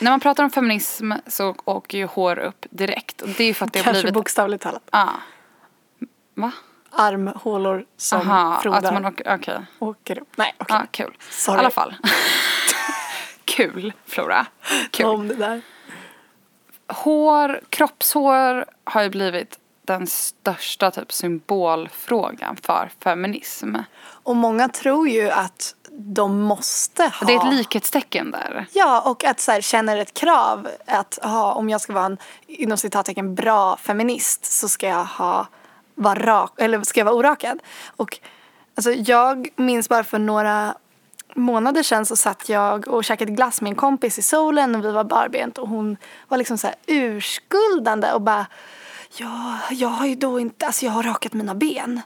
När man pratar om feminism så åker ju hår upp direkt. Och det är för att det Kanske blivit... bokstavligt talat. Ja. Va? Armhålor som Aha, frodar att man åker... Okej. åker upp. Nej, okej. Ja, kul. Sorry. I alla fall. kul, Flora. Kul. Om det där. Hår, kroppshår har ju blivit den största typ symbolfrågan för feminism. Och många tror ju att de måste ha... Det är ett likhetstecken där. Ja, och att så här, känner ett krav att ha, om jag ska vara en inom citattecken bra feminist så ska jag ha vara rak, eller ska jag vara orakad. Och alltså, jag minns bara för några månader sedan så satt jag och käkade glass med en kompis i solen och vi var barbent och hon var liksom så här urskuldande och bara ja, jag har ju då inte, alltså jag har rakat mina ben.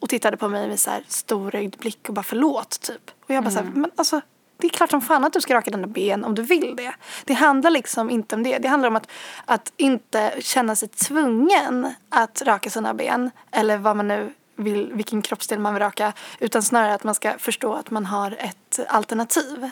Och tittade på mig med så här storögd blick och bara förlåt typ. Och jag bara så här, men alltså det är klart som fan att du ska raka dina ben om du vill det. Det handlar liksom inte om det. Det handlar om att, att inte känna sig tvungen att raka sina ben. Eller vad man nu vill, vilken kroppsdel man vill raka. Utan snarare att man ska förstå att man har ett alternativ.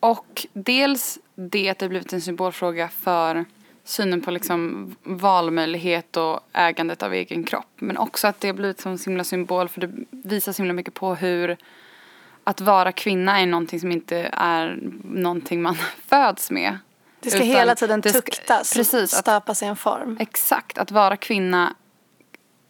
Och dels det att det blivit en symbolfråga för synen på liksom valmöjlighet och ägandet av egen kropp. Men också att det har blivit som en himla symbol för det visar så himla mycket på hur att vara kvinna är någonting som inte är någonting man föds med. Det ska Utan hela tiden ska- tuktas Precis, stöpas i en form. exakt. Att vara kvinna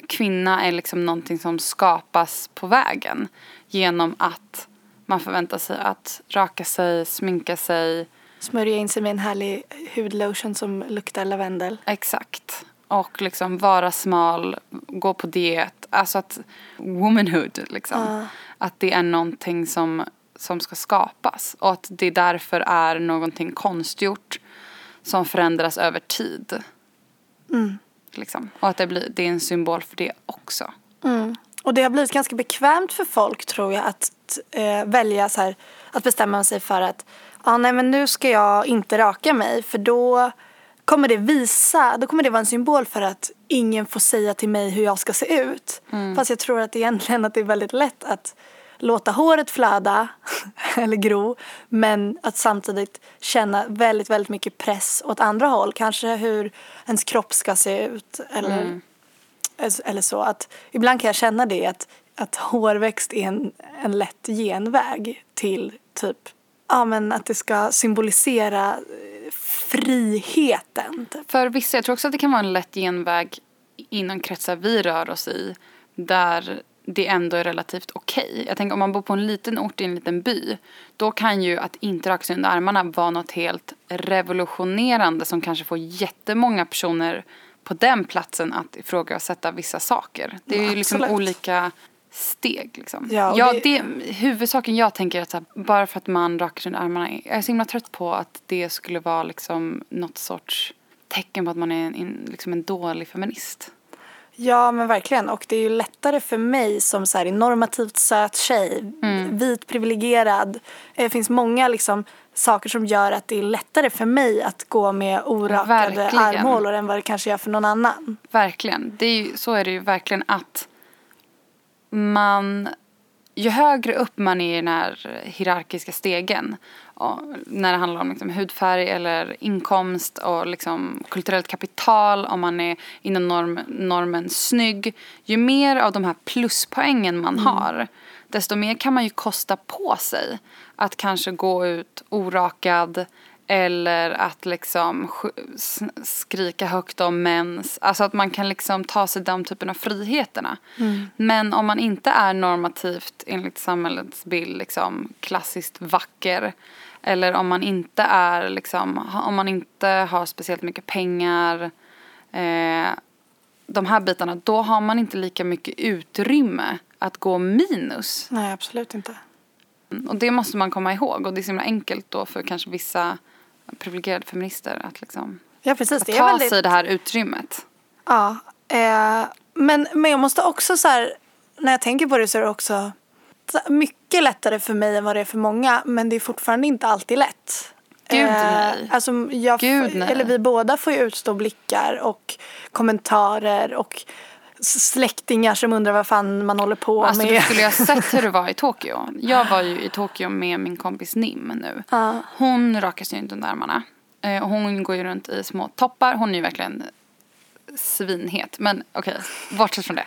kvinna är liksom någonting som skapas på vägen genom att man förväntar sig att raka sig, sminka sig, Smörja in sig med en härlig hudlotion som luktar lavendel. Exakt. Och liksom vara smal, gå på diet. Alltså att womanhood liksom. Att det är någonting som, som ska skapas. Och att det därför är någonting konstgjort som förändras över tid. Liksom. Och att det, blir, det är en symbol för det också. Och det har blivit ganska bekvämt för folk tror jag att eh, välja så här, att bestämma sig för att ah, nej men nu ska jag inte raka mig för då kommer det visa, då kommer det vara en symbol för att ingen får säga till mig hur jag ska se ut. Fast jag tror att egentligen att det är väldigt lätt att låta håret flöda eller gro men att samtidigt känna väldigt, väldigt mycket press åt andra håll. Kanske hur ens kropp ska se ut eller eller så. Att ibland kan jag känna det att, att hårväxt är en, en lätt genväg till typ ja men att det ska symbolisera eh, friheten. Typ. För vissa, jag tror också att det kan vara en lätt genväg inom kretsar vi rör oss i där det ändå är relativt okej. Jag tänker om man bor på en liten ort i en liten by då kan ju att inte raka sig under armarna vara något helt revolutionerande som kanske får jättemånga personer på den platsen att ifrågasätta vissa saker. Det är Ja, ju liksom olika steg liksom. Ja, ja, det- det, huvudsaken jag tänker är att här, bara för att man rakar under armarna, jag är så himla trött på att det skulle vara liksom något sorts tecken på att man är en, en, liksom en dålig feminist. Ja men verkligen och det är ju lättare för mig som så här normativt söt tjej, vit privilegierad. Det finns många liksom saker som gör att det är lättare för mig att gå med orakade Verkligen. armhålor än vad det kanske gör för någon annan. Verkligen. Det är ju, så är det ju verkligen att man, ju högre upp man är i den här hierarkiska stegen när det handlar om liksom hudfärg eller inkomst och liksom kulturellt kapital, om man är inom norm, normen snygg, ju mer av de här pluspoängen man har, desto mer kan man ju kosta på sig att kanske gå ut orakad eller att liksom skrika högt om mens. Alltså att man kan liksom ta sig den typen av friheterna. Men om man inte är normativt enligt samhällets bild liksom klassiskt vacker. Eller om man inte är liksom, om man inte har speciellt mycket pengar. Eh, de här bitarna, då har man inte lika mycket utrymme att gå minus. Nej absolut inte. Och det måste man komma ihåg. Och det är så himla enkelt då för kanske vissa privilegierade feminister att liksom Ja precis, att ta väldigt sig det här utrymmet. Ja, eh, men, men jag måste också så här när jag tänker på det så är det också mycket lättare för mig än vad det är för många. Men det är fortfarande inte alltid lätt. Gud, Eh, nej. Alltså, jag, Gud, nej. Eller vi båda får ju utstå blickar och kommentarer och släktingar som undrar vad fan man håller på Alltså du med. skulle ju ha sett hur det var i Tokyo. Jag var ju i Tokyo med min kompis Nim nu. Ja. Hon rakar sig inte under armarna. Eh, hon går ju runt i små toppar. Hon är ju verkligen svinhet. Men okej, bortsett från det.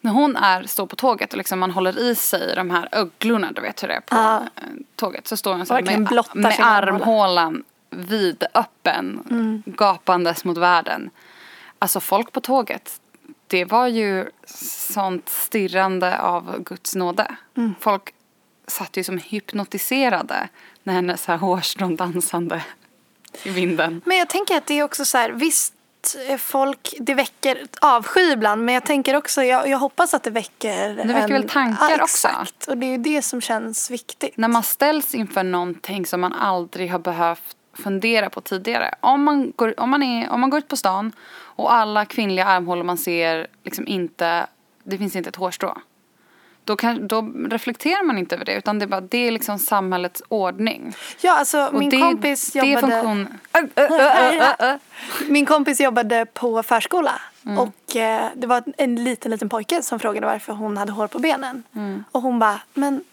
När hon är, står på tåget och liksom man håller i sig de här öglorna, du vet hur det är på Ja. eh, tåget. Så står hon så med, med armhålan vidöppen, Mm. gapandes mot världen. Alltså folk på tåget, det var ju sånt stirrande av Guds nåde. Mm. Folk satt ju som hypnotiserade när hennes här hårstrån dansande i vinden. Men jag tänker att det är också så här, visst är folk, det väcker avsky ibland men jag tänker också, jag, jag hoppas att det väcker Det väcker väl tankar ja, också? Exakt, och det är ju det som känns viktigt. När man ställs inför någonting som man aldrig har behövt fundera på tidigare. Om man går, om man är, om man går ut på stan och alla kvinnliga armhålor man ser liksom inte, det finns inte ett hårstrå. Då, kan, då reflekterar man inte över det utan det är bara, det är liksom samhällets ordning. Ja, alltså Och min det, kompis det jobbade... funktion... Min kompis jobbade på förskola Mm. och eh, det var en liten, liten pojke som frågade varför hon hade hår på benen. Mm. Och hon bara, men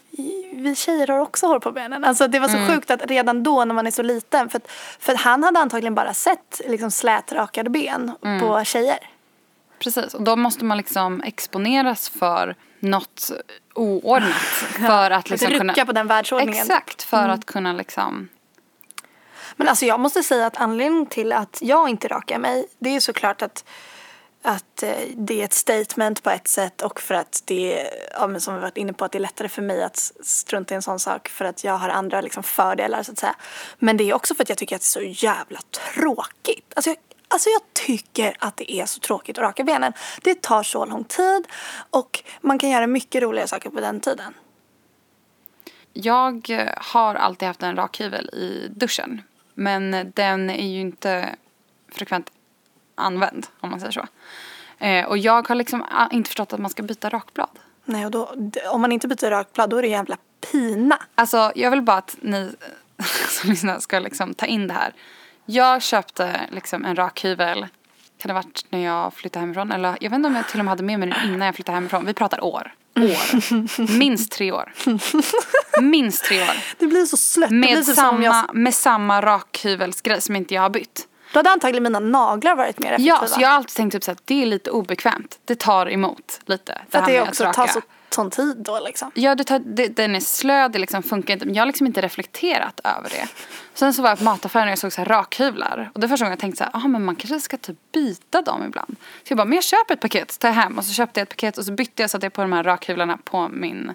vi tjejer har också hår på benen. Alltså det var så Mm. sjukt att redan då när man är så liten, för, att, för han hade antagligen bara sett liksom, slätrakade ben Mm. på tjejer. Precis, och då måste man liksom exponeras för något oordnat. För att liksom rucka kunna... på den världsordningen. Exakt, för att kunna liksom... Men alltså jag måste säga att anledningen till att jag inte rakar mig, det är såklart att att eh, det är ett statement på ett sätt och för att det är, ja, men som vi varit inne på, att det är lättare för mig att strunta i en sån sak för att jag har andra liksom, fördelar så att säga. Men det är också för att jag tycker att det är så jävla tråkigt. Alltså jag, alltså jag tycker att det är så tråkigt att raka benen. Det tar så lång tid och man kan göra mycket roligare saker på den tiden. Jag har alltid haft en rakhyvel i duschen. Men den är ju inte frekvent använd, om man säger så. Eh, och jag har liksom ah, inte förstått att man ska byta rakblad. Nej, och då, om man inte byter rakblad då är det jävla pina. Alltså, jag vill bara att ni som lyssnar ska liksom ta in det här. Jag köpte liksom en rakhyvel. Kan det ha varit när jag flyttade hemifrån? Eller jag vet inte om jag till och med hade med mig den innan jag flyttade hemifrån. Vi pratar år. År. Minst tre år. Minst tre år. Det blir så slött. Med typ samma, jag, med samma rakhyvelsgrej som inte jag har bytt. Då hade antagligen mina naglar varit mer effektiva. Ja, så jag har alltid tänkt typ så att det är lite obekvämt. Det tar emot lite. För att det också raka. tar så, sån tid då liksom. Ja, det tar, det, den är slö, det liksom funkar inte. Men jag har liksom inte reflekterat över det. Sen så var jag på mataffären och jag såg så här rakhyvlar. Och det första gången jag tänkte så här, ah, men man kanske ska typ byta dem ibland. Så jag bara, men jag köper ett paket, tar jag hem. Och så köpte jag ett paket och så bytte jag så att jag på de här rakhyvlarna på min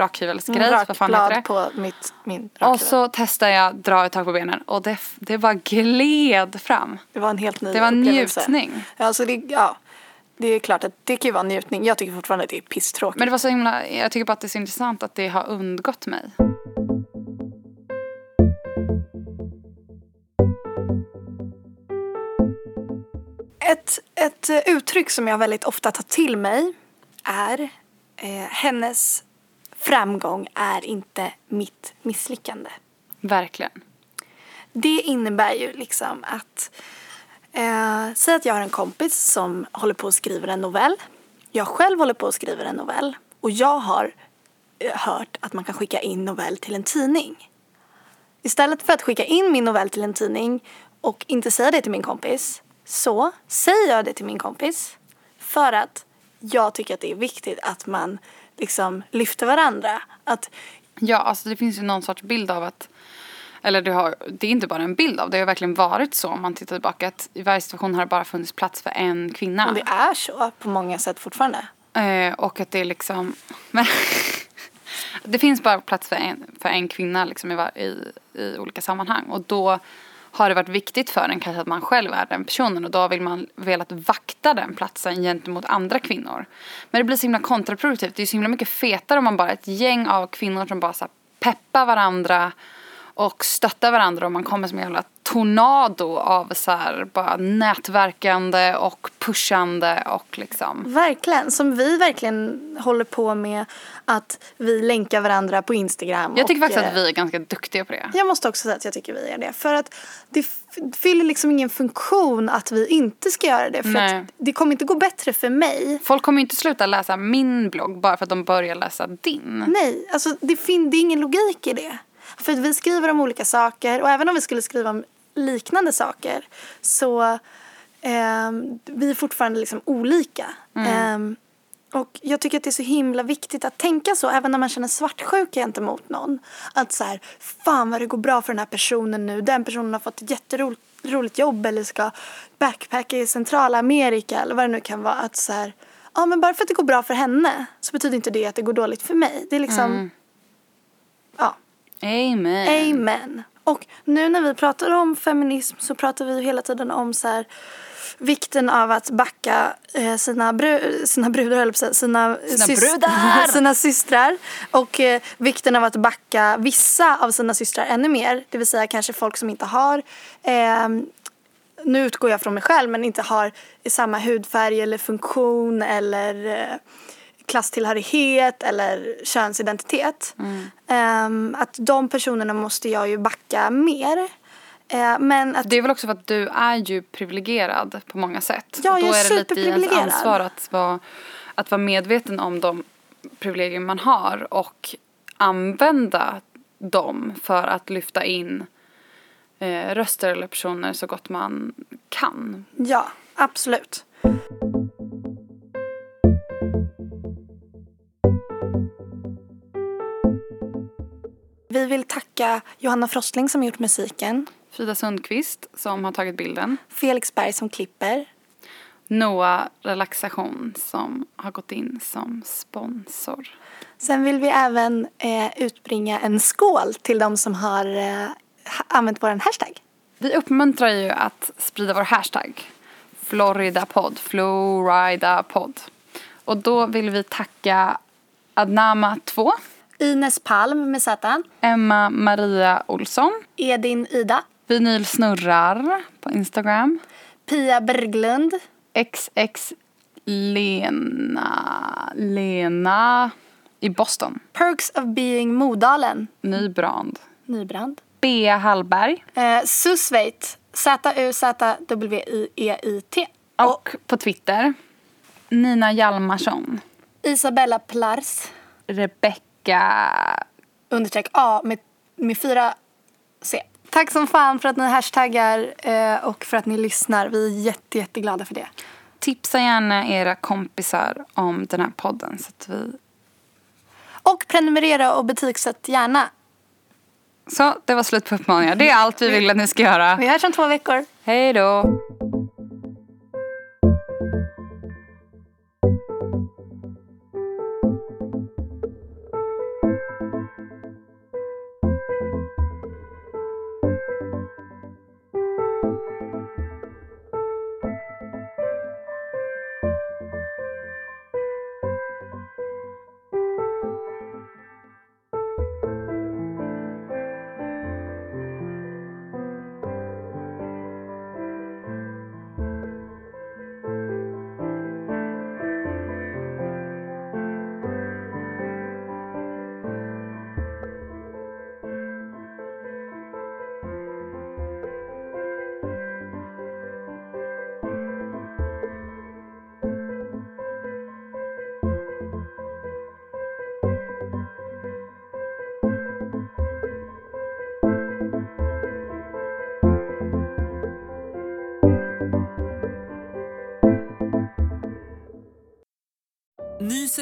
rakhyvelsgrej. Vad fan heter det? På mitt, min rakhyvel. Och så testade jag dra ett tag på benen och det, det bara gled fram. Det var en helt ny Det var en njutning. Alltså det, ja, det är klart att det kan ju vara en njutning. Jag tycker fortfarande att det är pisstråkigt. Men det var så himla, jag tycker bara att det är så intressant att det har undgått mig. Ett, ett eh, uttryck som jag väldigt ofta tar till mig är eh, hennes framgång är inte mitt misslyckande. Verkligen. Det innebär ju liksom att eh, säg att jag har en kompis som håller på och skriver en novell. Jag själv håller på och skriver en novell och jag har eh, hört att man kan skicka in novell till en tidning. Istället för att skicka in min novell till en tidning och inte säga det till min kompis så säger jag det till min kompis för att jag tycker att det är viktigt att man liksom lyfter varandra. Att Ja, alltså det finns ju någon sorts bild av att eller det, har, det är inte bara en bild av, det har verkligen varit så om man tittar tillbaka att i varje situation har det bara funnits plats för en kvinna. och det är så på många sätt fortfarande. Eh, och att det är liksom... Men det finns bara plats för en, för en kvinna liksom i, var- i, i olika sammanhang. Och då har det varit viktigt för en kanske att man själv är den personen. Och då har vill man velat vakta den platsen gentemot andra kvinnor. Men det blir så himla kontraproduktivt. Det är så himla mycket fetare om man bara är ett gäng av kvinnor som bara så peppar varandra och stöttar varandra och man kommer som en jävla tornado av så här, bara nätverkande och pushande och liksom. Verkligen, som vi verkligen håller på med att vi länkar varandra på Instagram. Jag tycker och, faktiskt att eh, vi är ganska duktiga på det. Jag måste också säga att jag tycker vi är det. För att det fyller liksom ingen funktion att vi inte ska göra det. För Nej. att det kommer inte gå bättre för mig. Folk kommer inte sluta läsa min blogg bara för att de börjar läsa din. Nej, alltså det, fin- det är ingen logik i det. För att vi skriver om olika saker och även om vi skulle skriva om liknande saker så ehm, vi är fortfarande liksom olika. Ehm, och jag tycker att det är så himla viktigt att tänka så även när man känner svartsjuka gentemot någon. Att så här, fan vad det går bra för den här personen nu. Den personen har fått ett jätteroligt jobb eller ska backpacka i Centralamerika eller vad det nu kan vara. Att så här, ja men bara för att det går bra för henne så betyder inte det att det går dåligt för mig. Det är liksom, ja, Amen. Amen. Och nu när vi pratar om feminism så pratar vi ju hela tiden om så här, vikten av att backa eh, sina, bru- sina brudar, höll sina, Sina sys- brudar! sina systrar. Och eh, vikten av att backa vissa av sina systrar ännu mer. Det vill säga kanske folk som inte har eh, nu utgår jag från mig själv men inte har samma hudfärg eller funktion eller eh, klasstillhörighet eller könsidentitet. Ehm, att de personerna måste jag ju backa mer. Eh, men att Det är väl också för att du är ju privilegierad på många sätt. Ja, och då jag är är det lite i ens ansvar att vara, att vara medveten om de privilegier man har och använda dem för att lyfta in eh, röster eller personer så gott man kan. Ja, absolut. Vi vill tacka Johanna Frostling som gjort musiken, Frida Sundqvist som har tagit bilden. Felix Berg som klipper. Noah Relaxation som har gått in som sponsor. Sen vill vi även eh, utbringa en skål till de som har eh, använt vår hashtag. Vi uppmuntrar ju att sprida vår hashtag Floridapod, Floridapod. Och då vill vi tacka Adnama 2, Ines Palm med Z, Emma Maria Olsson, Edin Ida, Vinyl Snurrar på Instagram, Pia Berglund, XX Lena, Lena i Boston, Perks of Being Modalen, Nybrand, Nybrand, Bea Hallberg. Eh, Susveit, Z-U-Z-W-I-E-I-T och på Twitter. Nina Hjalmarsson, Isabella Plars, Rebecca understreck A med, med fyra C. Tack som fan för att ni hashtaggar eh, och för att ni lyssnar. Vi är jätte, jätteglada för det. Tipsa gärna era kompisar om den här podden så att vi... Och prenumerera och betygsätt gärna. Så, det var slut på uppmaningar. Det är allt vi vill att ni ska göra. Vi hörs om två veckor. Hej då!